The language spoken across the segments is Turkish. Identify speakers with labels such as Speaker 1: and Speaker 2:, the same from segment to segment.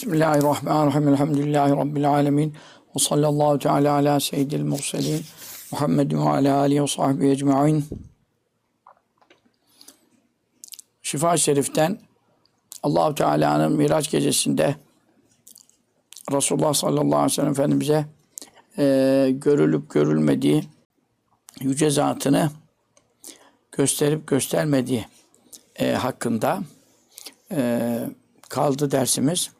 Speaker 1: Bismillahirrahmanirrahim. Elhamdülillahi Rabbil alemin. Ve sallallahu teala ala seyyidil murselin. Muhammedin ve ala alihi ve sahbihi ecma'in. Şifa Şerif'ten Allahu Teala'nın Miraç gecesinde Resulullah sallallahu aleyhi ve sellem Efendimiz'e e, görülüp görülmediği yüce zatını gösterip göstermediği e, hakkında e, kaldı dersimiz.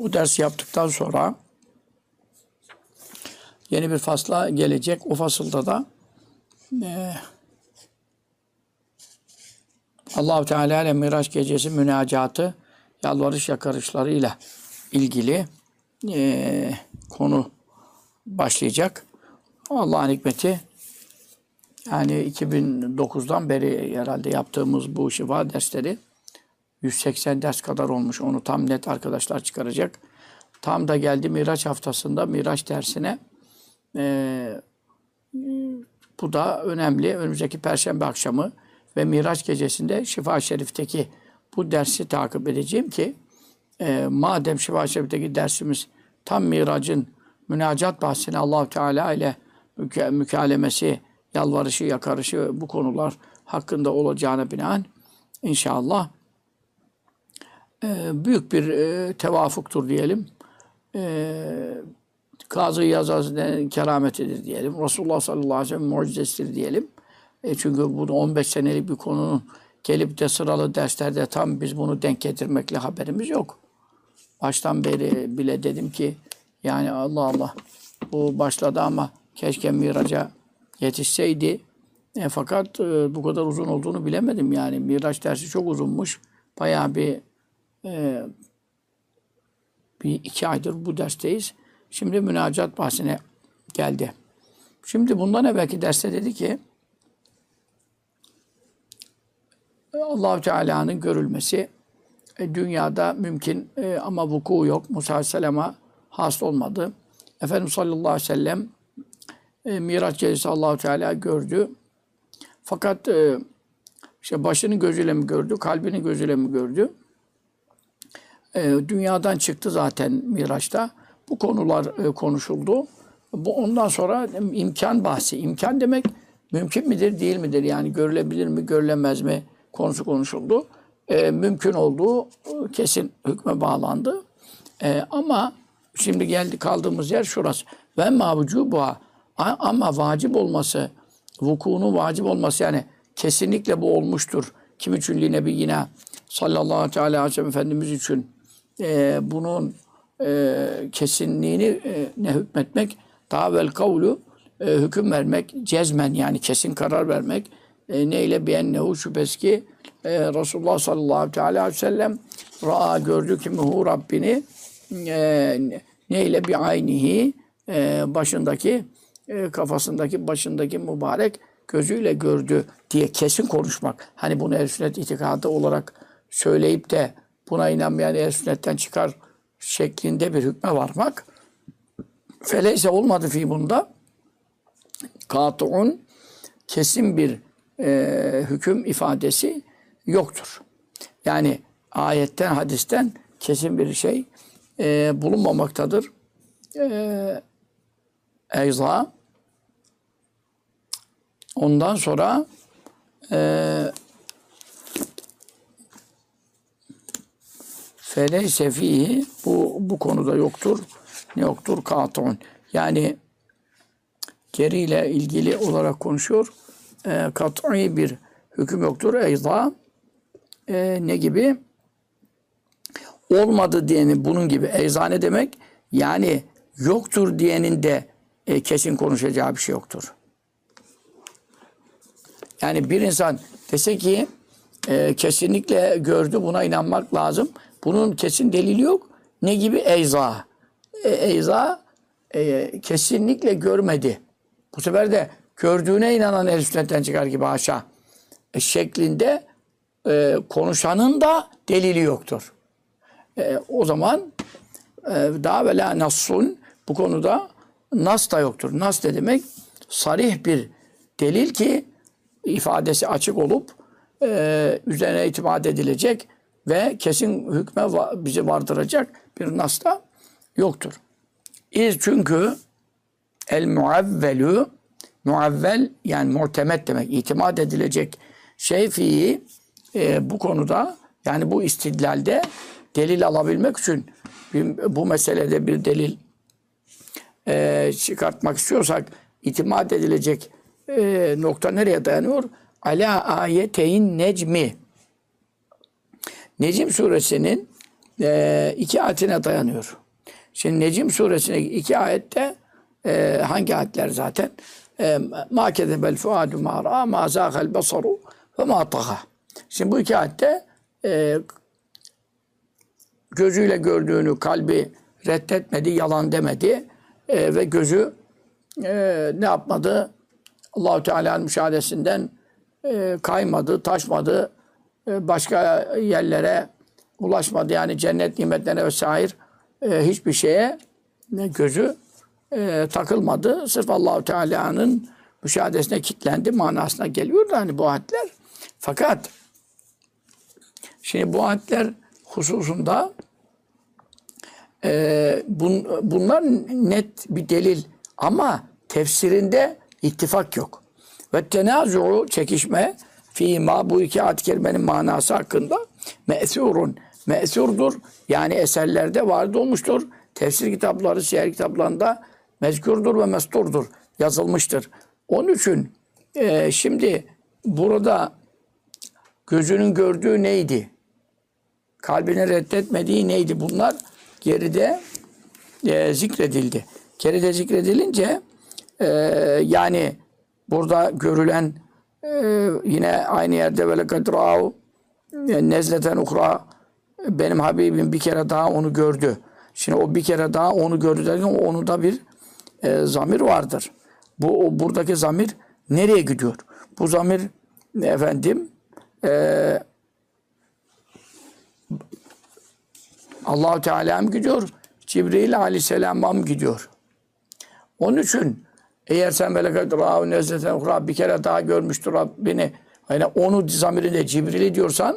Speaker 1: O dersi yaptıktan sonra yeni bir fasla gelecek. O fasılda da e, Allahu Teala ile Miraç gecesi münacatı, yalvarış yakarışlarıyla ilgili e, konu başlayacak. Allah'ın hikmeti yani 2009'dan beri herhalde yaptığımız bu şifa dersleri 180 ders kadar olmuş. Onu tam net arkadaşlar çıkaracak. Tam da geldi Miraç haftasında Miraç dersine. Ee, bu da önemli. Önümüzdeki Perşembe akşamı ve Miraç gecesinde Şifa Şerif'teki bu dersi takip edeceğim ki e, madem Şifa Şerif'teki dersimiz tam Mirac'ın münacat bahsini allah Teala ile müke mükalemesi, yalvarışı, yakarışı bu konular hakkında olacağına binaen inşallah büyük bir e, tevafuktur diyelim. E, Kazı Yazaz'ın kerametidir diyelim. Resulullah sallallahu aleyhi ve sellem mucizesidir diyelim. E çünkü bu 15 senelik bir konunun gelip de sıralı derslerde tam biz bunu denk getirmekle haberimiz yok. Baştan beri bile dedim ki yani Allah Allah bu başladı ama keşke miraca yetişseydi. E, fakat e, bu kadar uzun olduğunu bilemedim yani. Miraç dersi çok uzunmuş. Bayağı bir e, bir iki aydır bu dersteyiz. Şimdi münacat bahsine geldi. Şimdi bundan evvelki derste dedi ki allah Teala'nın görülmesi e, dünyada mümkün e, ama vuku yok. Musa Aleyhisselam'a has olmadı. Efendimiz sallallahu aleyhi ve sellem e, Miraç gecesi allah Teala gördü. Fakat e, işte başını gözüyle mi gördü, kalbini gözüyle mi gördü? E, dünyadan çıktı zaten Miraç'ta. Bu konular e, konuşuldu. Bu ondan sonra imkan bahsi. İmkan demek mümkün midir, değil midir? Yani görülebilir mi, görülemez mi konusu konuşuldu. E, mümkün olduğu e, kesin hükme bağlandı. E, ama şimdi geldi kaldığımız yer şurası. Ve mavucu bu ama vacip olması, vukuunun vacip olması yani kesinlikle bu olmuştur. Kim için li nebiyyine sallallahu aleyhi ve sellem Efendimiz için e, bunun e, kesinliğini e, ne hükmetmek? Daha vel kavlu e, hüküm vermek cezmen yani kesin karar vermek. E, neyle biennehu şüphesiz ki e, Resulullah sallallahu aleyhi ve sellem ra'a gördü ki muhu Rabbini e, neyle bi aynihi e, başındaki e, kafasındaki başındaki mübarek gözüyle gördü diye kesin konuşmak. Hani bunu el sünnet itikadı olarak söyleyip de buna inanmayan el sünnetten çıkar şeklinde bir hükme varmak. Feleyse olmadı fi bunda. Katu'un kesin bir e, hüküm ifadesi yoktur. Yani ayetten, hadisten kesin bir şey e, bulunmamaktadır. E, Eyza ondan sonra e, feleyse fihi bu, bu konuda yoktur. Ne yoktur? Katon. Yani geriyle ilgili olarak konuşuyor. E, kat'i bir hüküm yoktur. Eyza e, ne gibi? Olmadı diyeni bunun gibi. Eyza ne demek? Yani yoktur diyenin de e, kesin konuşacağı bir şey yoktur. Yani bir insan dese ki e, kesinlikle gördü buna inanmak lazım. Bunun kesin delili yok. Ne gibi? Eyza. E, eyza e, kesinlikle görmedi. Bu sefer de gördüğüne inanan el sünnetten çıkar gibi haşa. E, şeklinde e, konuşanın da delili yoktur. E, o zaman e, daha vela nassun bu konuda nas da yoktur. Nas ne demek? Sarih bir delil ki ifadesi açık olup e, üzerine itimat edilecek ve kesin hükme bizi vardıracak bir nas da yoktur. İz çünkü el muavvelu muavvel yani muhtemet demek, itimat edilecek şey fihi e, bu konuda yani bu istidlalde delil alabilmek için bir- bu meselede bir delil e, çıkartmak istiyorsak itimat edilecek e, nokta nereye dayanıyor? Ala ayeteyn necmi. Necim suresinin e, iki ayetine dayanıyor. Şimdi Necim suresinin iki ayette e, hangi ayetler zaten? E, ma kezebel fuadu ma ra'a ma zâgel basaru ve ma taha. Şimdi bu iki ayette e, gözüyle gördüğünü kalbi reddetmedi, yalan demedi E, ve gözü e, ne yapmadı? Allahu Teala'nın müşahadesinden e, kaymadı, taşmadı, başka yerlere ulaşmadı. Yani cennet nimetlerine vesaire e, hiçbir şeye ne gözü e, takılmadı. Sırf Allahu Teala'nın müşahadesine kitlendi manasına geliyor da hani bu ayetler. Fakat şimdi bu ayetler hususunda e, bun, bunlar net bir delil ama tefsirinde ittifak yok. Ve tenazu'u çekişme fîmâ bu iki ayet kelimenin manası hakkında me'thûrun me'thurdur. Yani eserlerde vardı olmuştur. Tefsir kitapları, siyer kitaplarında mezkurdur ve mesturdur. Yazılmıştır. Onun için e, şimdi burada gözünün gördüğü neydi? Kalbinin reddetmediği neydi? Bunlar geride e, zikredildi. Geride zikredilince e, yani burada görülen e, yine aynı yerde böyle kadrau e, nezleten ukra benim Habibim bir kere daha onu gördü. Şimdi o bir kere daha onu gördü derken onu da bir e, zamir vardır. Bu o, buradaki zamir nereye gidiyor? Bu zamir efendim e, Allahu Teala mı gidiyor? Cibril Aleyhisselam'a mı gidiyor? Onun için eğer sen meleket râhu nezleten ukra bir kere daha görmüştür Rabbini yani onu zamirinde Cibril'i diyorsan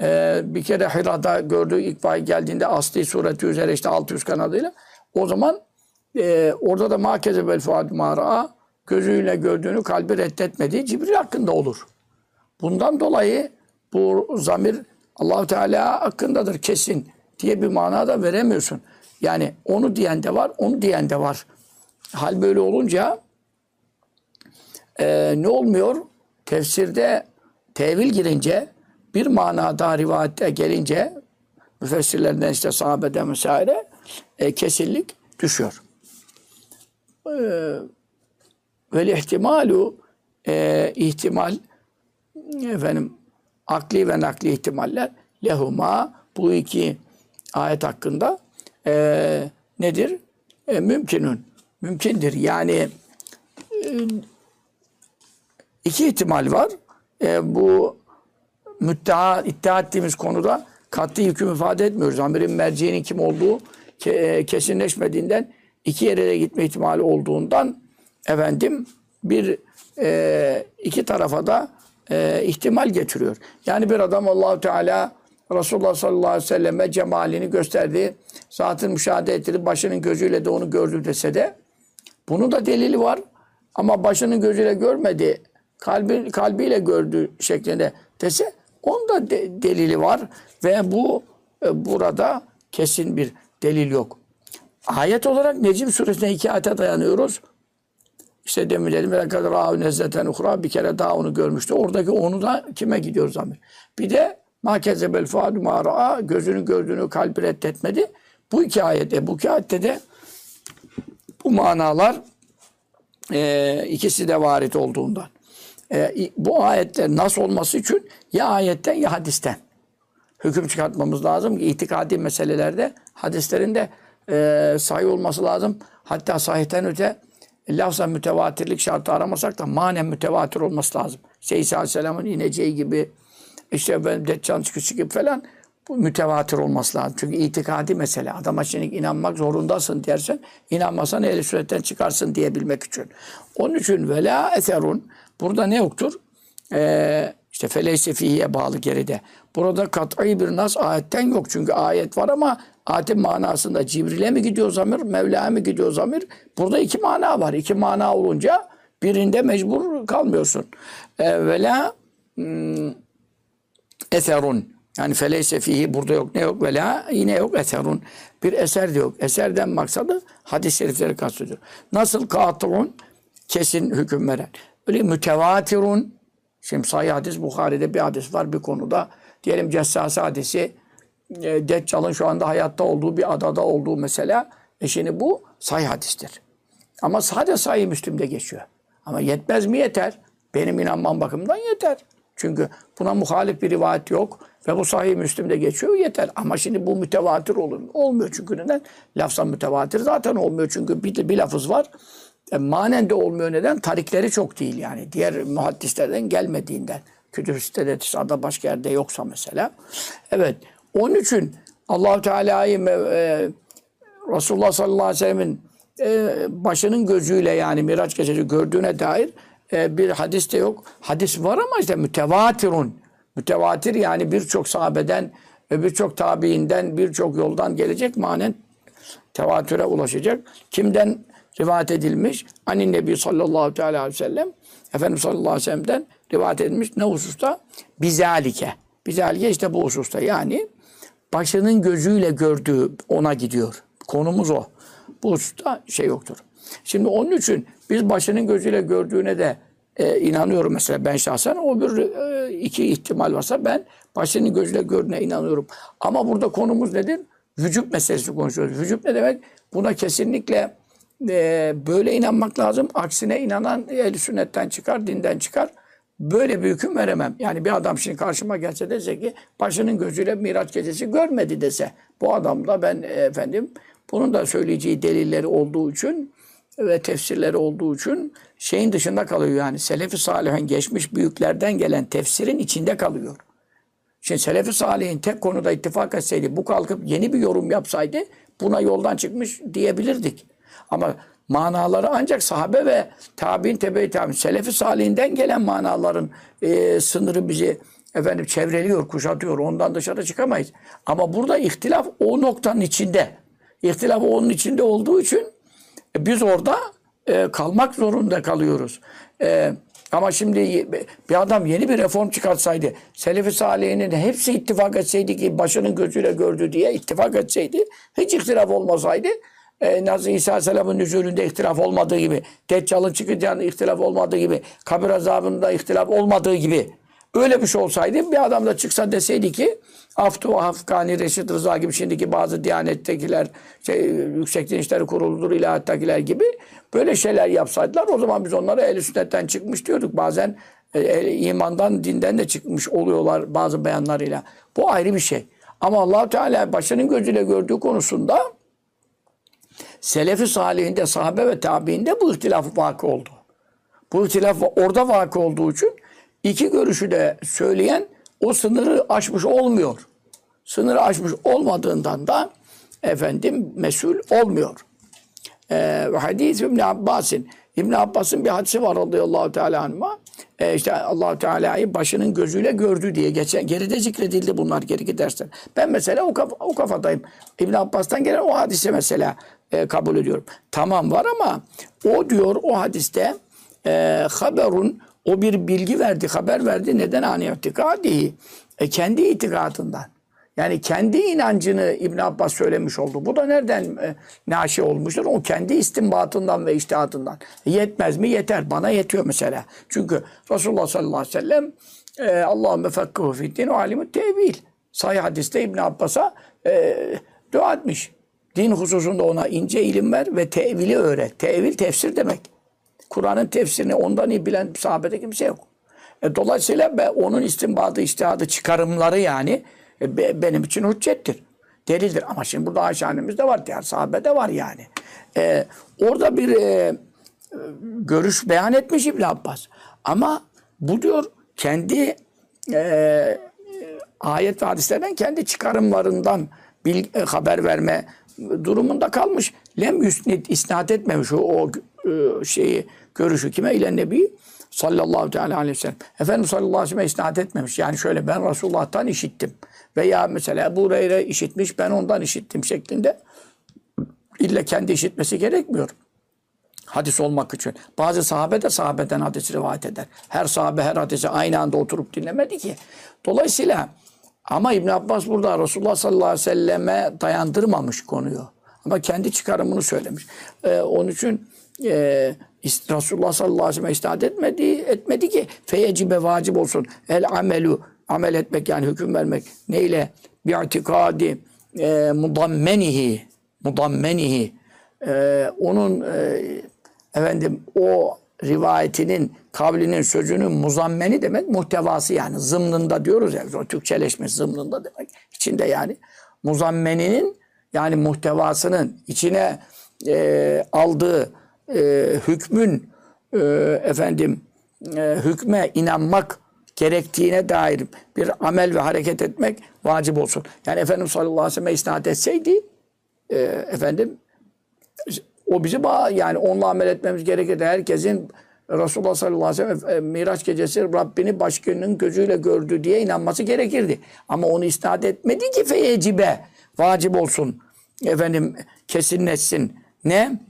Speaker 1: e, bir kere Hira'da gördüğü ilk vahiy geldiğinde asli sureti üzere işte 600 kanadıyla o zaman e, orada da ma kezebel fuad mara gözüyle gördüğünü kalbi reddetmedi. Cibril hakkında olur. Bundan dolayı bu zamir Allahu Teala hakkındadır kesin diye bir manada veremiyorsun. Yani onu diyen de var, onu diyen de var. Hal böyle olunca e, ne olmuyor? Tefsirde tevil girince bir manada rivayette gelince müfessirlerden işte sahabeden vesaire e, kesinlik düşüyor. E, ve ihtimalu e, ihtimal efendim akli ve nakli ihtimaller lehuma bu iki ayet hakkında e, nedir? E, mümkünün. Mümkündür. Yani e, iki ihtimal var. E, bu müddia, iddia ettiğimiz konuda katli hüküm ifade etmiyoruz. Amirin merciğinin kim olduğu ke, e, kesinleşmediğinden iki yere de gitme ihtimali olduğundan efendim bir e, iki tarafa da e, ihtimal getiriyor. Yani bir adam Allahu Teala Resulullah sallallahu aleyhi ve selleme cemalini gösterdi. Zatın müşahede ettirdi. Başının gözüyle de onu gördü dese de bunun da delili var. Ama başının gözüyle görmedi. Kalbi, kalbiyle gördü şeklinde dese onun da de, delili var. Ve bu e, burada kesin bir delil yok. Ayet olarak Necim suresine iki ayete dayanıyoruz. İşte demin dedim kadar rahu nezleten uhra bir kere daha onu görmüştü. Oradaki onu da kime gidiyor zamir? Bir de ma kezebel fuadu ma gözünü gördüğünü kalbi reddetmedi. Bu iki ayette, bu iki ayette de bu manalar e, ikisi de varit olduğundan. E, bu ayetler nasıl olması için ya ayetten ya hadisten hüküm çıkartmamız lazım ki meselelerde hadislerin de e, sahih olması lazım. Hatta sahihten öte lafza mütevatirlik şartı aramasak da manen mütevatir olması lazım. İşte İsa Aleyhisselam'ın ineceği gibi işte ben Deccal çıkışı gibi falan bu mütevatir olması lazım. Çünkü itikadi mesele. Adama şimdi inanmak zorundasın dersen inanmasan ehli sünnetten çıkarsın diyebilmek için. Onun için vela eserun burada ne yoktur? Ee, İşte feleyse bağlı geride. Burada kat'i bir nas ayetten yok. Çünkü ayet var ama ayetin manasında Cibril'e mi gidiyor zamir, Mevla'ya mı gidiyor zamir? Burada iki mana var. İki mana olunca birinde mecbur kalmıyorsun. E, ve la hmm, eserun. Yani feleyse fihi burada yok ne yok ve la yine yok eserun. Bir eser de yok. Eserden maksadı hadis-i şerifleri kastediyor. Nasıl kat'un kesin hüküm veren. Öyle mütevatirun. Şimdi sahih hadis Bukhari'de bir hadis var bir konuda. Diyelim Cessasi hadisi e, Deccal'ın şu anda hayatta olduğu bir adada olduğu mesela. E şimdi bu sahih hadistir. Ama sadece sahih Müslim'de geçiyor. Ama yetmez mi yeter. Benim inanmam bakımından yeter. Çünkü buna muhalif bir rivayet yok. Ve bu sahih Müslim'de geçiyor yeter. Ama şimdi bu mütevatir olur mu? Olmuyor çünkü neden? Lafza mütevatir zaten olmuyor. Çünkü bir, bir lafız var. E, manen de olmuyor neden? Tarikleri çok değil yani. Diğer muhaddislerden gelmediğinden. Kütüb-i sitede, başka yerde yoksa mesela. Evet. Onun için allah Teala'yı e, Resulullah sallallahu aleyhi ve sellemin e, başının gözüyle yani Miraç gecesi gördüğüne dair e, bir hadis de yok. Hadis var ama işte mütevatirun. Mütevatir yani birçok sahabeden ve birçok tabiinden birçok yoldan gelecek manen tevatüre ulaşacak. Kimden rivayet edilmiş? Anin Nebi sallallahu teala aleyhi ve sellem Efendimiz sallallahu aleyhi ve sellem'den rivayet edilmiş. Ne hususta? Bizalike. Bizalike işte bu hususta. Yani başının gözüyle gördüğü ona gidiyor. Konumuz o. Bu hususta şey yoktur. Şimdi onun için biz başının gözüyle gördüğüne de e, inanıyorum mesela ben şahsen. O bir e, iki ihtimal varsa ben başının gözüyle gördüğüne inanıyorum. Ama burada konumuz nedir? Vücut meselesi konuşuyoruz. Vücut ne demek? Buna kesinlikle e, böyle inanmak lazım. Aksine inanan ehl sünnetten çıkar, dinden çıkar. Böyle bir hüküm veremem. Yani bir adam şimdi karşıma gelse dese ki başının gözüyle Miraç gecesi görmedi dese. Bu adam da ben e, efendim bunun da söyleyeceği delilleri olduğu için ve tefsirleri olduğu için şeyin dışında kalıyor yani. Selefi Salih'in geçmiş büyüklerden gelen tefsirin içinde kalıyor. Şimdi Selefi Salih'in tek konuda ittifak etseydi, bu kalkıp yeni bir yorum yapsaydı buna yoldan çıkmış diyebilirdik. Ama manaları ancak sahabe ve tabi'in tebe tabi'in Selefi Salih'inden gelen manaların e, sınırı bizi efendim çevreliyor, kuşatıyor. Ondan dışarı çıkamayız. Ama burada ihtilaf o noktanın içinde. İhtilaf onun içinde olduğu için e, biz orada e, kalmak zorunda kalıyoruz. E, ama şimdi bir adam yeni bir reform çıkartsaydı, Selefi Salih'inin hepsi ittifak etseydi ki başının gözüyle gördü diye ittifak etseydi, hiç ihtilaf olmasaydı, e, Nazı İsa Aleyhisselam'ın nüzulünde ihtilaf olmadığı gibi, Deccal'ın çıkacağında ihtilaf olmadığı gibi, kabir azabında ihtilaf olmadığı gibi, öyle bir şey olsaydı bir adam da çıksa deseydi ki Aftu Afgani Reşit Rıza gibi şimdiki bazı diyanettekiler şey, Yüksek Din İşleri Kurulu'dur ilahittakiler gibi böyle şeyler yapsaydılar o zaman biz onlara el sünnetten çıkmış diyorduk. Bazen e, imandan, dinden de çıkmış oluyorlar bazı beyanlarıyla. Bu ayrı bir şey. Ama allah Teala başının gözüyle gördüğü konusunda Selefi salihinde, sahabe ve tabiinde bu ihtilaf vakı oldu. Bu ihtilaf orada vakı olduğu için iki görüşü de söyleyen o sınırı aşmış olmuyor. Sınırı aşmış olmadığından da efendim mesul olmuyor. Ee, hadis İbn Abbas'ın İbn Abbas'ın bir hadisi var radıyallahu teala anhuma. Ee, işte Allah Teala'yı başının gözüyle gördü diye geçen geride zikredildi bunlar geriki dersler. Ben mesela o, kaf o kafadayım. İbn Abbas'tan gelen o hadisi mesela e, kabul ediyorum. Tamam var ama o diyor o hadiste e, haberun o bir bilgi verdi, haber verdi. Neden ani itikadihi? E, kendi itikadından. Yani kendi inancını İbn Abbas söylemiş oldu. Bu da nereden e, naşi olmuştur? O kendi istinbatından ve iştihatından. E, yetmez mi? Yeter. Bana yetiyor mesela. Çünkü Resulullah sallallahu aleyhi ve sellem e, Allahümme fekkuhu fiddin ve alimü tevil. Sahih hadiste İbn Abbas'a e, dua etmiş. Din hususunda ona ince ilim ver ve tevili öğret. Tevil tefsir demek. Kur'an'ın tefsirini ondan iyi bilen sahabede kimse yok. E, dolayısıyla be, onun istinbadı, iştihadı, çıkarımları yani e, be, benim için hüccettir. Delildir. Ama şimdi burada Ayşe annemiz de var. Diğer sahabede var yani. E, orada bir e, görüş beyan etmiş İbn Abbas. Ama bu diyor kendi e, ayet ve hadislerden kendi çıkarımlarından bil, e, haber verme durumunda kalmış. Lem yüsnid isnat etmemiş o, o e, şeyi görüşü kime ile nebi sallallahu teala aleyhi ve sellem. Efendimiz sallallahu aleyhi ve sellem isnat etmemiş. Yani şöyle ben Resulullah'tan işittim. Veya mesela Ebu Hureyre işitmiş ben ondan işittim şeklinde. İlle kendi işitmesi gerekmiyor hadis olmak için. Bazı sahabe de sahabeden hadis rivayet eder. Her sahabe her hadisi aynı anda oturup dinlemedi ki. Dolayısıyla ama İbn Abbas burada Resulullah sallallahu aleyhi ve selleme dayandırmamış konuyu. Ama kendi çıkarımını söylemiş. Ee, onun için e, Resulullah sallallahu aleyhi ve sellem istat etmedi, etmedi ki feyecibe vacip olsun. El amelu amel etmek yani hüküm vermek. Neyle? Bi'atikadi e, mudammenihi mudammenihi e, onun e, efendim o rivayetinin, kavlinin, sözünün muzammeni demek muhtevası yani zımnında diyoruz ya o Türkçeleşmiş zımnında demek. İçinde yani muzammeninin yani muhtevasının içine e, aldığı e, hükmün e, efendim e, hükme inanmak gerektiğine dair bir amel ve hareket etmek vacip olsun. Yani Efendimiz sallallahu aleyhi ve sellem isnat etseydi e, efendim o bizi bağ yani onunla amel etmemiz gerekirdi. Herkesin Resulullah sallallahu aleyhi ve sellem e, Miraç gecesi Rabbini başkanının gözüyle gördü diye inanması gerekirdi. Ama onu isnat etmedi ki feyecibe vacip olsun. Efendim kesinleşsin. Ne?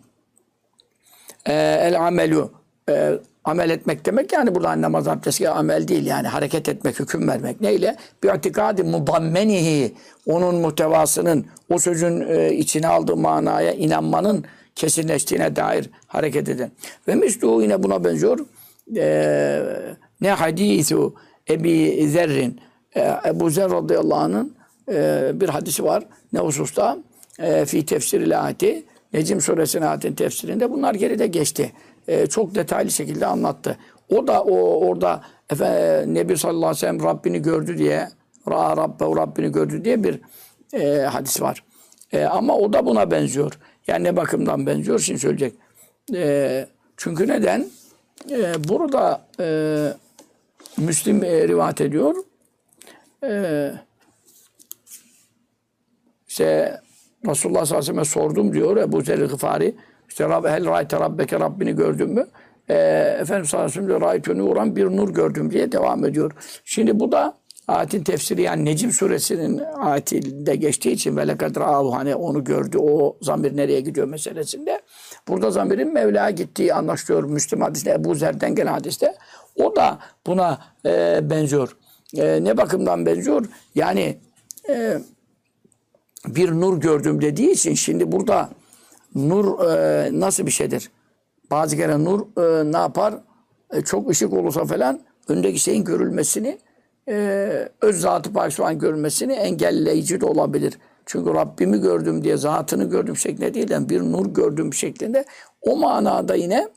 Speaker 1: Ee, el amelu e, amel etmek demek yani burada namaz abdesti amel değil yani hareket etmek, hüküm vermek. Neyle? Bir itikadi mudammenihi onun muhtevasının o sözün e, içine aldığı manaya inanmanın kesinleştiğine dair hareket eden. Ve mislu yine buna benziyor. E, ne hadisu Ebi Zerrin e, Ebu Zer radıyallahu anh'ın e, bir hadisi var. Ne hususta? E, fi tefsir ayeti Necim suresinin ayetin tefsirinde bunlar geride geçti. E, çok detaylı şekilde anlattı. O da o orada efendim, Nebi sallallahu aleyhi ve sellem Rabbini gördü diye Ra Rabbe Rabbini gördü diye bir e, hadis var. E, ama o da buna benziyor. Yani ne bakımdan benziyor şimdi söyleyecek. E, çünkü neden? E, burada e, Müslim e, rivayet ediyor. E, işte Resulullah sallallahu aleyhi ve sellem sordum diyor Ebu Zer Gıfari. İşte Rab, hel rayte rabbeke Rabbini gördün mü? E, Efendimiz sallallahu aleyhi ve sellem raytü nuran bir nur gördüm diye devam ediyor. Şimdi bu da ayetin tefsiri yani Necim suresinin ayetinde geçtiği için ve lekad hani onu gördü o zamir nereye gidiyor meselesinde. Burada zamirin Mevla'ya gittiği anlaşılıyor Müslüm hadisinde Ebu Zer'den gelen hadiste. O da buna e, benziyor. E, ne bakımdan benziyor? Yani e, bir nur gördüm dediği için şimdi burada nur e, nasıl bir şeydir? Bazı kere nur e, ne yapar? E, çok ışık olursa falan öndeki şeyin görülmesini e, öz zatı parçalan görülmesini engelleyici de olabilir. Çünkü Rabbimi gördüm diye zatını gördüm şeklinde değil de bir nur gördüm şeklinde o manada yine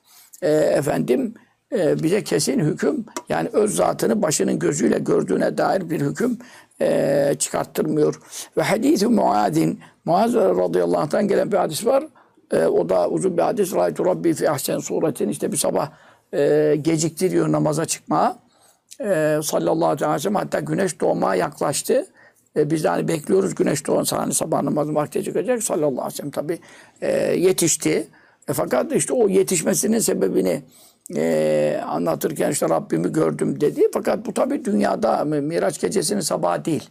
Speaker 1: e, efendim e, bize kesin hüküm yani öz zatını başının gözüyle gördüğüne dair bir hüküm e, çıkarttırmıyor. Ve hadis-i Muaz'in Muaz radıyallahu anh'tan gelen bir hadis var. E, o da uzun bir hadis. Raytu Rabbi fi ahsen suretin işte bir sabah e, gecikti diyor namaza çıkmaya. E, sallallahu aleyhi ve sellem hatta güneş doğmaya yaklaştı. E, biz de hani bekliyoruz güneş doğan hani sabah namazı vakti çıkacak. Sallallahu aleyhi ve sellem tabi e, yetişti. E, fakat işte o yetişmesinin sebebini e, anlatırken işte Rabbimi gördüm dedi. Fakat bu tabi dünyada Miraç gecesinin sabahı değil.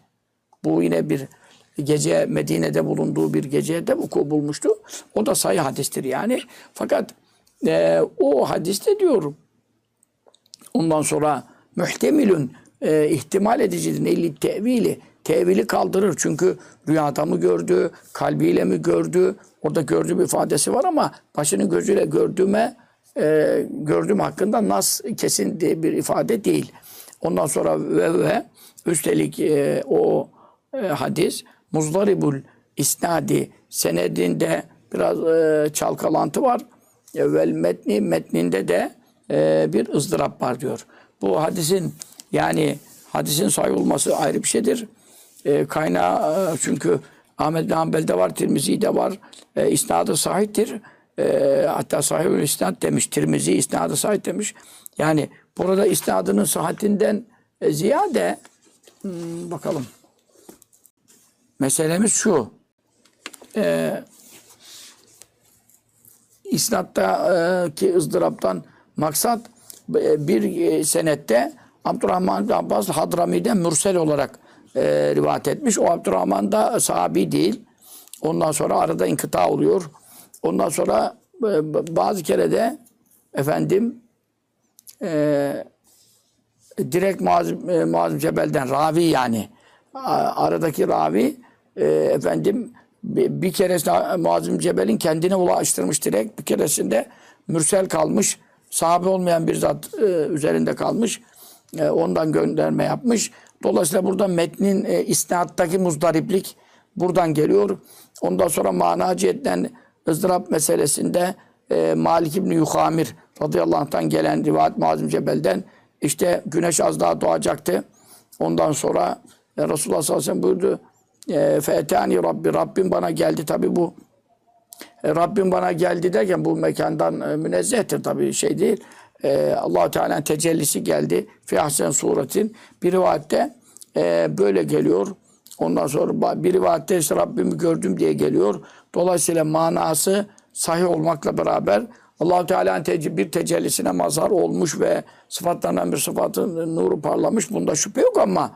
Speaker 1: Bu yine bir gece Medine'de bulunduğu bir gecede vuku bulmuştu. O da sayı hadistir yani. Fakat e, o hadiste diyorum ondan sonra muhtemilün e, ihtimal edicidir. Neyli tevili. Tevili kaldırır. Çünkü rüyada mı gördü, kalbiyle mi gördü? Orada gördüğü bir ifadesi var ama başının gözüyle gördüğüme e, gördüğüm hakkında nas kesin diye bir ifade değil. Ondan sonra ve ve üstelik e, o e, hadis muzdaribul isnadi senedinde biraz e, çalkalantı var. Vel metni metninde de e, bir ızdırap var diyor. Bu hadisin yani hadisin sahih olması ayrı bir şeydir. E, kaynağı e, çünkü Ahmet bin Hanbel'de var, Tirmizi'de var. E, isnadı sahihtir. E, hatta sahih isnad demiş. Tirmizi isnadı sahih demiş. Yani burada isnadının sıhhatinden e, ziyade hmm, bakalım. Meselemiz şu. E, isnatta e, ki ızdıraptan maksat e, bir e, senette Abdurrahman bin Abbas Hadrami'den mürsel olarak e, rivayet etmiş. O Abdurrahman da sahabi değil. Ondan sonra arada inkıta oluyor. Ondan sonra e, bazı kere de efendim e, direkt Muaz, e, Muaz Cebel'den ravi yani. Aradaki ravi e, efendim bir, bir keresinde Muaz Cebel'in kendine ulaştırmış direkt. Bir keresinde mürsel kalmış sahabe olmayan bir zat e, üzerinde kalmış E, ondan gönderme yapmış. Dolayısıyla burada metnin e, isnattaki muzdariplik buradan geliyor. Ondan sonra mana cihetten ızdırap meselesinde e, Malik İbni Yuhamir radıyallahu anh'tan gelen rivayet Muaz Cebel'den işte güneş az daha doğacaktı. Ondan sonra e, Resulullah sallallahu aleyhi ve sellem buyurdu. E, Rabbi, Rabbim bana geldi. Tabi bu e, Rabbim bana geldi derken bu mekandan e, münezzehtir tabi şey değil. E, allah Teala'nın tecellisi geldi. Fi ahsen suretin. Bir rivayette e, böyle geliyor. Ondan sonra bir rivayette işte Rabbimi gördüm diye geliyor. Dolayısıyla manası sahih olmakla beraber allah Teala'nın tece- bir tecellisine mazhar olmuş ve sıfatlarından bir sıfatın nuru parlamış. Bunda şüphe yok ama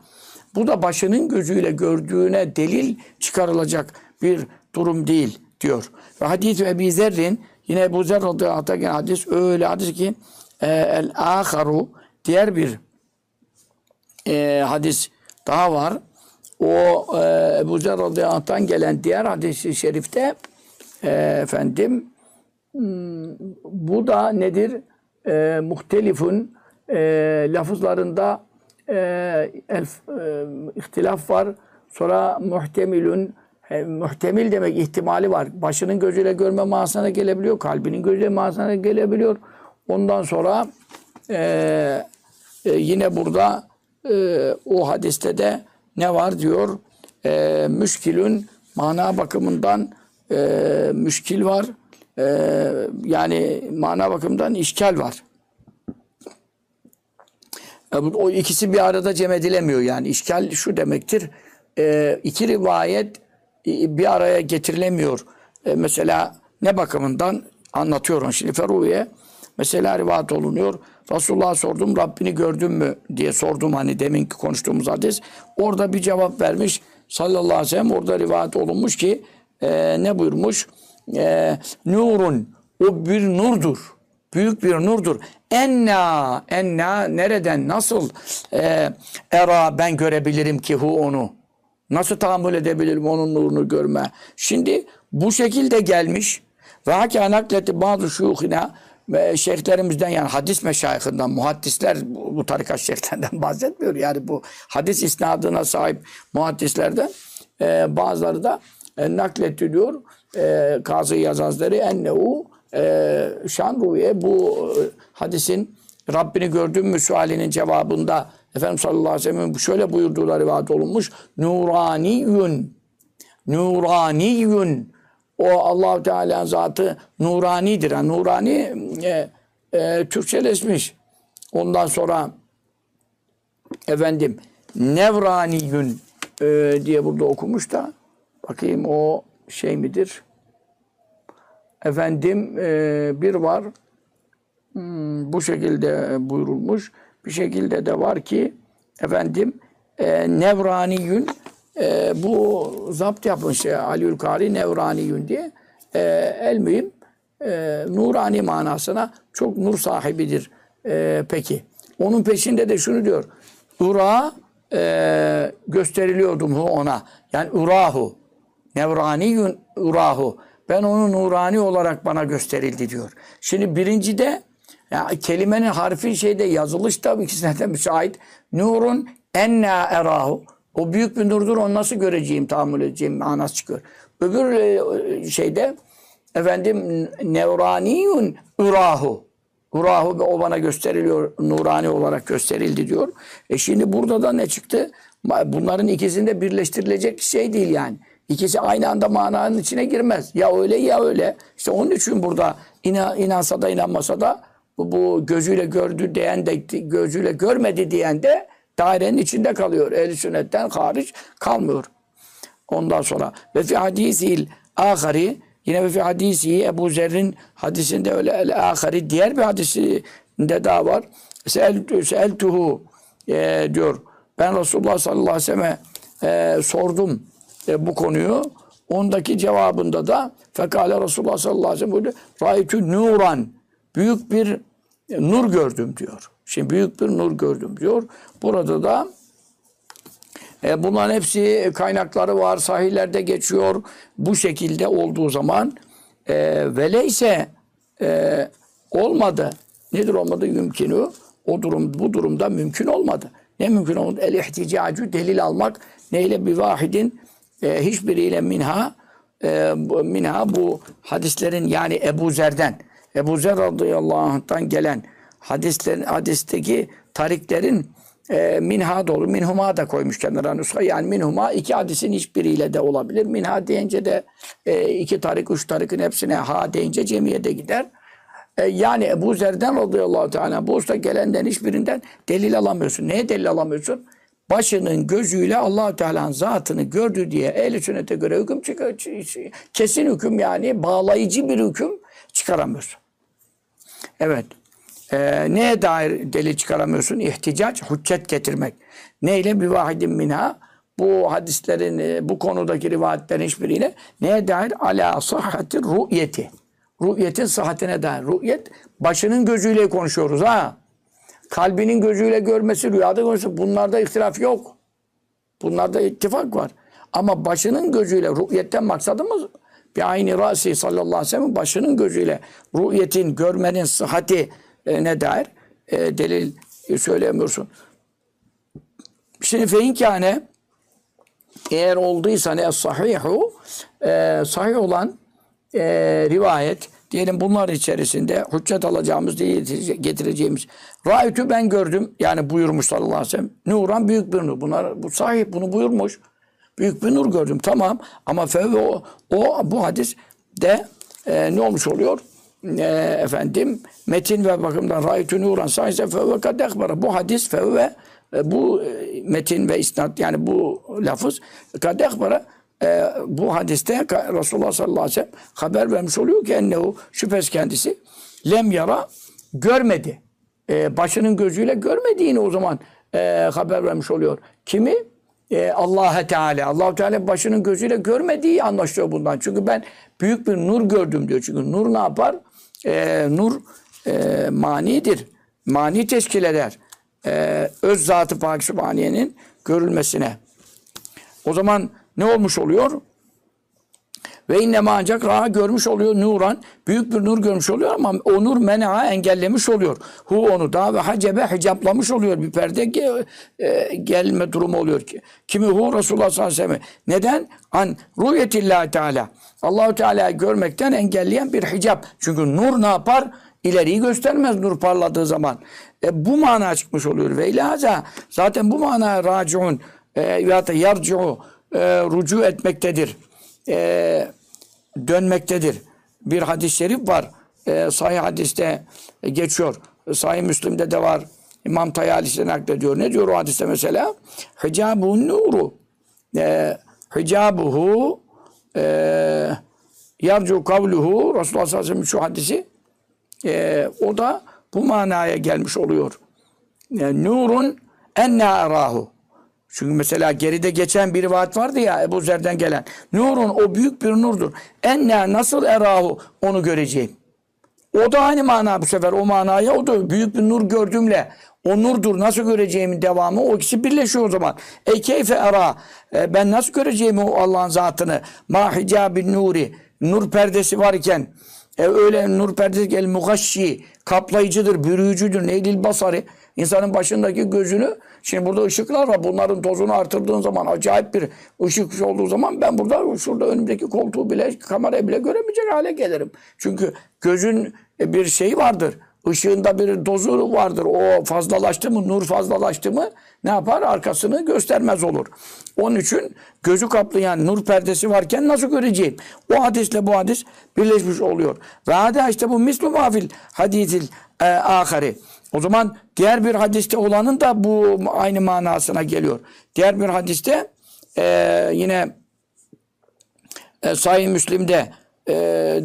Speaker 1: bu da başının gözüyle gördüğüne delil çıkarılacak bir durum değil diyor. Ve hadis Ebi Zerrin yine Ebu Zer radıyallahu gelen hadis öyle hadis ki e, el aharu diğer bir e, hadis daha var. O e, Ebu Zer radıyallahu gelen diğer hadis-i şerifte e, efendim hmm, bu da nedir? E, muhtelifun e, lafızlarında e, elf, e, ihtilaf var. Sonra muhtemilün e, muhtemil demek ihtimali var. Başının gözüyle görme manasına gelebiliyor. Kalbinin gözüyle manasına gelebiliyor. Ondan sonra e, e, yine burada e, o hadiste de ne var diyor? E, müşkilün mana bakımından e, müşkil var. E, yani mana bakımından işkal var. E, O ikisi bir arada cem edilemiyor yani. İşgal şu demektir. E, iki rivayet e, bir araya getirilemiyor. E, mesela ne bakımından anlatıyorum şimdi Feruye. Mesela rivayet olunuyor. Resulullah'a sordum Rabbini gördün mü diye sordum hani deminki konuştuğumuz hadis. Orada bir cevap vermiş sallallahu aleyhi ve sellem. Orada rivayet olunmuş ki e, ne buyurmuş? E, nurun o bir nurdur büyük bir nurdur. Enna, enna nereden, nasıl e, era ben görebilirim ki hu onu? Nasıl tahammül edebilirim onun nurunu görme? Şimdi bu şekilde gelmiş ve hâkâ nakleti bazı şuyuhina şeyhlerimizden yani hadis meşayihinden, muhaddisler bu, bu tarikat şeyhlerinden bahsetmiyor. Yani bu hadis isnadına sahip muhaddislerden e, bazıları da e, nakletiliyor. E, Kazı Yazazları ennehu e, şan ruye bu e, hadisin Rabbini gördün mü sualinin cevabında Efendimiz sallallahu aleyhi ve sellem'in şöyle buyurduğu rivayet olunmuş. Nuraniyun Nuraniyun o allah Teala'nın zatı nuranidir. Yani nurani e, e, Türkçeleşmiş. Ondan sonra efendim Nevraniyun e, diye burada okumuş da bakayım o şey midir? Efendim e, bir var hmm, bu şekilde buyurulmuş. Bir şekilde de var ki efendim e, Nevraniyün e, bu zapt yapmış e, Aliül Kari Nevraniyün diye e, el mühim e, nurani manasına çok nur sahibidir. E, peki. Onun peşinde de şunu diyor. Ura e, gösteriliyordum ona. Yani urahu. Nevraniyun urahu. Ben onu nurani olarak bana gösterildi diyor. Şimdi birincide ya kelimenin harfi şeyde yazılış da ikisine de müsait. Nurun enna erahu. O büyük bir nurdur onu nasıl göreceğim, tahammül edeceğim manası çıkıyor. Öbür e, şeyde efendim nevraniyun urahu. Urahu o bana gösteriliyor, nurani olarak gösterildi diyor. E şimdi burada da ne çıktı? Bunların ikisinde birleştirilecek bir şey değil yani. İkisi aynı anda mananın içine girmez. Ya öyle ya öyle. İşte onun için burada inan, inansa da inanmasa da bu gözüyle gördü diyen de gözüyle görmedi diyen de dairenin içinde kalıyor. Ehl-i sünnetten hariç kalmıyor. Ondan sonra ve fi hadisil ahari yine ve fi hadisi Ebu Zer'in hadisinde öyle el ahari diğer bir hadisi de daha var. Seeltu, seeltuhu e, diyor. Ben Resulullah sallallahu aleyhi ve selleme e, sordum e, bu konuyu. Ondaki cevabında da fekale Resulullah sallallahu aleyhi ve sellem buyurdu. Ra'ytü nuran. Büyük bir e, nur gördüm diyor. Şimdi büyük bir nur gördüm diyor. Burada da e, bunların hepsi kaynakları var, sahillerde geçiyor. Bu şekilde olduğu zaman e, veleyse e, olmadı. Nedir olmadı? Mümkünü. O durum, bu durumda mümkün olmadı. Ne mümkün olmadı? El ihticacu delil almak. Neyle bir vahidin e, hiçbiriyle minha e, minha bu hadislerin yani Ebu Zer'den Ebu Zer radıyallahu anh'tan gelen hadislerin hadisteki tariklerin e, minha doğru minhuma da koymuş kenara nuska yani minhuma iki hadisin hiçbiriyle de olabilir. Minha deyince de e, iki tarik, üç tarikin hepsine ha deyince cemiye de gider. E, yani Ebu Zer'den radıyallahu teala bu usta gelenden hiçbirinden delil alamıyorsun. Neye delil alamıyorsun? Başının gözüyle allah Teala'nın zatını gördü diye ehl sünnete göre hüküm çıkar, kesin hüküm yani bağlayıcı bir hüküm çıkaramıyorsun. Evet. Ee, neye dair delil çıkaramıyorsun? İhticac, hüccet getirmek. Neyle? Bir vahidin minha. Bu hadislerin, e, bu konudaki rivayetlerin hiçbiriyle neye dair? Ala sahhati ru'yeti. Ru'yetin sıhhatine dair. Ru'yet, başının gözüyle konuşuyoruz ha. Kalbinin gözüyle görmesi, rüyada görmesi bunlarda ihtilaf yok. Bunlarda ittifak var. Ama başının gözüyle rü'yetten maksadımız bir aynı rasi sallallahu aleyhi ve sellem başının gözüyle rü'yetin görmenin sıhhati e, ne dair e, delil e, söyleyemiyorsun. Şimdi feinkâne eğer olduysa ne sahihu e, sahih olan e, rivayet diyelim bunlar içerisinde hüccet alacağımız diye getireceğimiz Ra'ytü ben gördüm yani buyurmuş sallallahu aleyhi. Nuran büyük bir nur. Bunlar bu sahih bunu buyurmuş. Büyük bir nur gördüm. Tamam ama fevve o, o bu hadis de e, ne olmuş oluyor? E, efendim metin ve bakımdan ra'ytü nuran sahihse fevve kad ekbara. Bu hadis fevve e, bu e, metin ve isnat yani bu lafız kad ekbara e, bu hadiste Resulullah sallallahu aleyhi ve sellem haber vermiş oluyor ki ennehu şüphesiz kendisi lem yara görmedi. E, başının gözüyle görmediğini o zaman e, haber vermiş oluyor. Kimi? E, Allah Teala. Allah Teala başının gözüyle görmediği anlaşılıyor bundan. Çünkü ben büyük bir nur gördüm diyor. Çünkü nur ne yapar? E, nur e, manidir. Mani teşkil eder. E, öz zatı Pak Sübhaniye'nin görülmesine. O zaman ne olmuş oluyor? Ve innema ancak raha görmüş oluyor nuran. Büyük bir nur görmüş oluyor ama o nur men'a engellemiş oluyor. Hu onu da ve hacebe hicaplamış oluyor. Bir perde ge- e, gelme durumu oluyor ki. Kimi hu Resulullah sallallahu aleyhi ve sellem. Neden? An ruyetillah teala. Allahu Teala'yı görmekten engelleyen bir hicap. Çünkü nur ne yapar? İleriyi göstermez nur parladığı zaman. E, bu mana çıkmış oluyor. Ve ilaza zaten bu mana raciun e, ya da yarciu e, rucu etmektedir. E, dönmektedir. Bir hadis-i şerif var. E, sahih hadiste geçiyor. Sahih Müslim'de de var. İmam Tayalisi'den naklediyor. Ne diyor o hadiste mesela? Hicabu nuru. E, hicabuhu e, yarcu kavluhu Resulullah sallallahu aleyhi ve sellem şu hadisi e, o da bu manaya gelmiş oluyor. E, nurun enne arahu. Çünkü mesela geride geçen bir rivayet vardı ya Ebu Zer'den gelen. Nurun o büyük bir nurdur. Enne nasıl erahu onu göreceğim. O da aynı mana bu sefer o manaya o da büyük bir nur gördüğümle o nurdur nasıl göreceğimin devamı o ikisi birleşiyor o zaman. Ey keyfe era E, ben nasıl göreceğim o Allah'ın zatını ma hicabin nuri nur perdesi varken e, öyle nur perdesi gel mugaşşi kaplayıcıdır, bürüyücüdür. Neylil basarı insanın başındaki gözünü şimdi burada ışıklar var. Bunların tozunu artırdığın zaman acayip bir ışık olduğu zaman ben burada şurada önümdeki koltuğu bile kamerayı bile göremeyecek hale gelirim. Çünkü gözün e, bir şeyi vardır. Işığında bir dozu vardır. O fazlalaştı mı, nur fazlalaştı mı ne yapar? Arkasını göstermez olur. Onun için gözü kaplayan nur perdesi varken nasıl göreceğim? O hadisle bu hadis birleşmiş oluyor. Ve hadi işte bu mislu mafil hadisil e, ahari. O zaman diğer bir hadiste olanın da bu aynı manasına geliyor. Diğer bir hadiste e, yine e, Sahih Müslim'de e,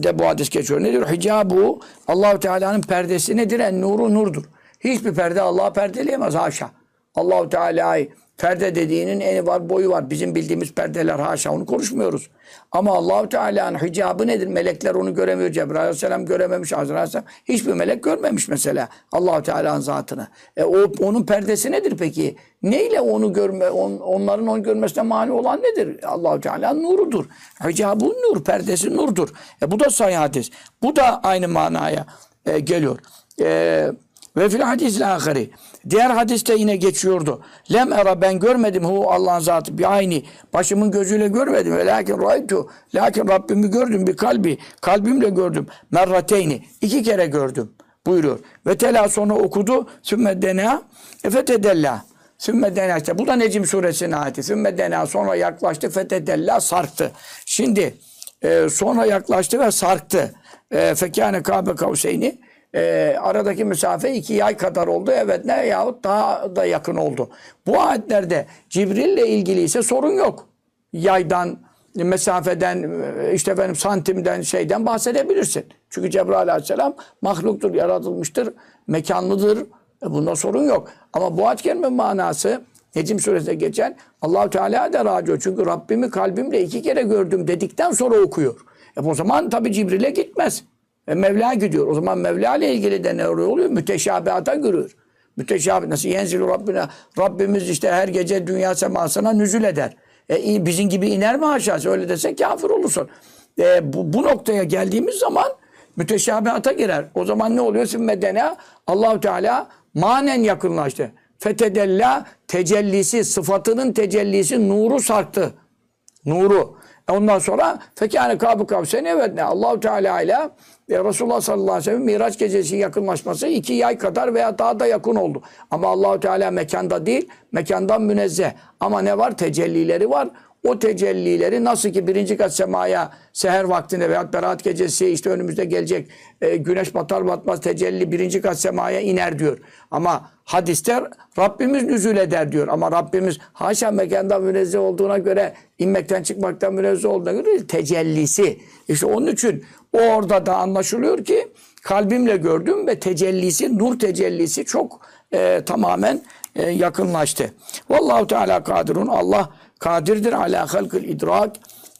Speaker 1: de bu hadis geçiyor. Nedir? Hicabu Allahu Teala'nın perdesi nedir? En nuru nurdur. Hiçbir perde Allah'ı perdeleyemez haşa. Allahu Teala'yı perde dediğinin eni var, boyu var. Bizim bildiğimiz perdeler haşa onu konuşmuyoruz. Ama Allahu Teala'nın hicabı nedir? Melekler onu göremiyor. Cebrail Aleyhisselam görememiş. Azrail Aleyhisselam hiçbir melek görmemiş mesela Allahu Teala'nın zatını. E o onun perdesi nedir peki? Neyle onu görme on, onların onu görmesine mani olan nedir? Allahu Teala'nın nurudur. Hicabı nur, perdesi nurdur. E bu da sahih hadis. Bu da aynı manaya e, geliyor. E, ve fil hadis ahiri. Diğer hadiste yine geçiyordu. Lem era ben görmedim hu Allah'ın zatı bir ayni. Başımın gözüyle görmedim. Ve lakin raytu. Lakin Rabbimi gördüm bir kalbi. Kalbimle gördüm. Merrateyni. iki kere gördüm. Buyuruyor. Ve tela sonra okudu. Sümme dena. Efetedella. Sümme dena işte. Bu da Necim suresinin ayeti. Sümme dena sonra yaklaştı. Fetedella sarktı. Şimdi e, sonra yaklaştı ve sarktı. E, Fekâne kâbe kavseyni e, aradaki mesafe iki yay kadar oldu. Evet ne yahut daha da yakın oldu. Bu ayetlerde Cibril ile ilgili ise sorun yok. Yaydan, mesafeden, işte benim santimden, şeyden bahsedebilirsin. Çünkü Cebrail aleyhisselam mahluktur, yaratılmıştır, mekanlıdır. E, bunda sorun yok. Ama bu ayet kelime manası Necim suresinde geçen Allahu Teala da racio. Çünkü Rabbimi kalbimle iki kere gördüm dedikten sonra okuyor. E o zaman tabi Cibril'e gitmez. E Mevla gidiyor. O zaman Mevla ile ilgili de ne oluyor? Müteşabihata giriyor. Müteşabih nasıl yenzilu Rabbine Rabbimiz işte her gece dünya semasına nüzül eder. E, bizim gibi iner mi aşağısı? Öyle desen kafir olursun. E, bu, bu noktaya geldiğimiz zaman müteşabihata girer. O zaman ne oluyor? Sümmedena Allahu Teala manen yakınlaştı. Fetedella tecellisi, sıfatının tecellisi nuru sarktı. Nuru. Ondan sonra fekâne kâbı kavsene evet ne Allahu Teala ile e, Resulullah sallallahu aleyhi ve sellem Miraç gecesi yakınlaşması iki yay kadar veya daha da yakın oldu. Ama Allahu Teala mekanda değil, mekandan münezzeh. Ama ne var? Tecellileri var. O tecellileri nasıl ki birinci kat semaya seher vaktinde veya berat gecesi işte önümüzde gelecek e, güneş batar batmaz tecelli birinci kat semaya iner diyor. Ama hadiste Rabbimiz nüzul eder diyor. Ama Rabbimiz haşa mekandan münezzeh olduğuna göre inmekten çıkmaktan münezzeh olduğuna göre tecellisi. İşte onun için orada da anlaşılıyor ki kalbimle gördüm ve tecellisi, nur tecellisi çok e, tamamen e, yakınlaştı. Vallahu Teala kadirun. Allah kadirdir ala halkıl idrak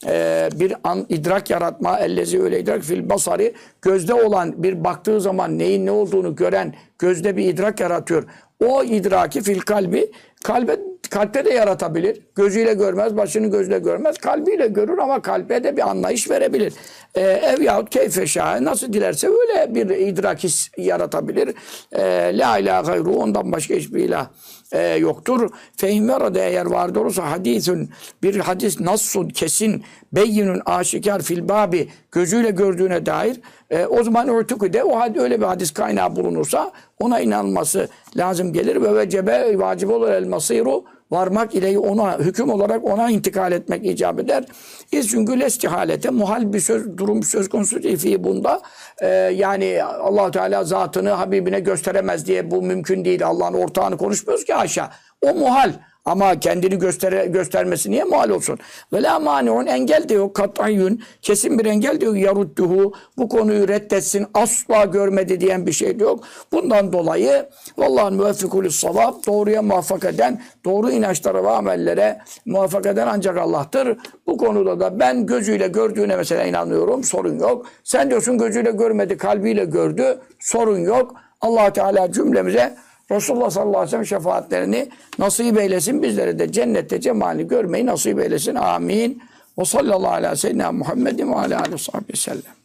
Speaker 1: ee, bir an idrak yaratma ellezi öyle idrak fil basari gözde olan bir baktığı zaman neyin ne olduğunu gören gözde bir idrak yaratıyor. O idraki fil kalbi kalbe kalpte de yaratabilir. Gözüyle görmez, başını gözle görmez. Kalbiyle görür ama kalbe de bir anlayış verebilir. Ee, ev yahut keyfe şahe nasıl dilerse öyle bir idrak his yaratabilir. Ee, la ilahe gayru ondan başka hiçbir ilah e, yoktur. Fehim verade eğer vardır olursa hadisun bir hadis nassun kesin beyinun aşikar fil babi gözüyle gördüğüne dair e, o zaman de o halde öyle bir hadis kaynağı bulunursa ona inanması lazım gelir ve vecebe vacip olur el masiru varmak ile ona hüküm olarak ona intikal etmek icap eder. İz çünkü lestihalete muhal bir söz durum söz konusu değil bunda. Ee, yani allah Teala zatını Habibine gösteremez diye bu mümkün değil. Allah'ın ortağını konuşmuyoruz ki aşağı. O muhal. Ama kendini göster göstermesi niye mal olsun? Ve la maniun engel de yok. Katayyün kesin bir engel de yok. Yarudduhu bu konuyu reddetsin. Asla görmedi diyen bir şey yok. Bundan dolayı vallahi müveffikulü savab doğruya muvaffak eden, doğru inançlara ve amellere muvaffak eden ancak Allah'tır. Bu konuda da ben gözüyle gördüğüne mesela inanıyorum. Sorun yok. Sen diyorsun gözüyle görmedi, kalbiyle gördü. Sorun yok. allah Teala cümlemize Resulullah sallallahu aleyhi ve sellem şefaatlerini nasip eylesin. Bizlere de cennette cemali görmeyi nasip eylesin. Amin. Ve sallallahu aleyhi ve sellem Muhammedin ve aleyhi ve sellem.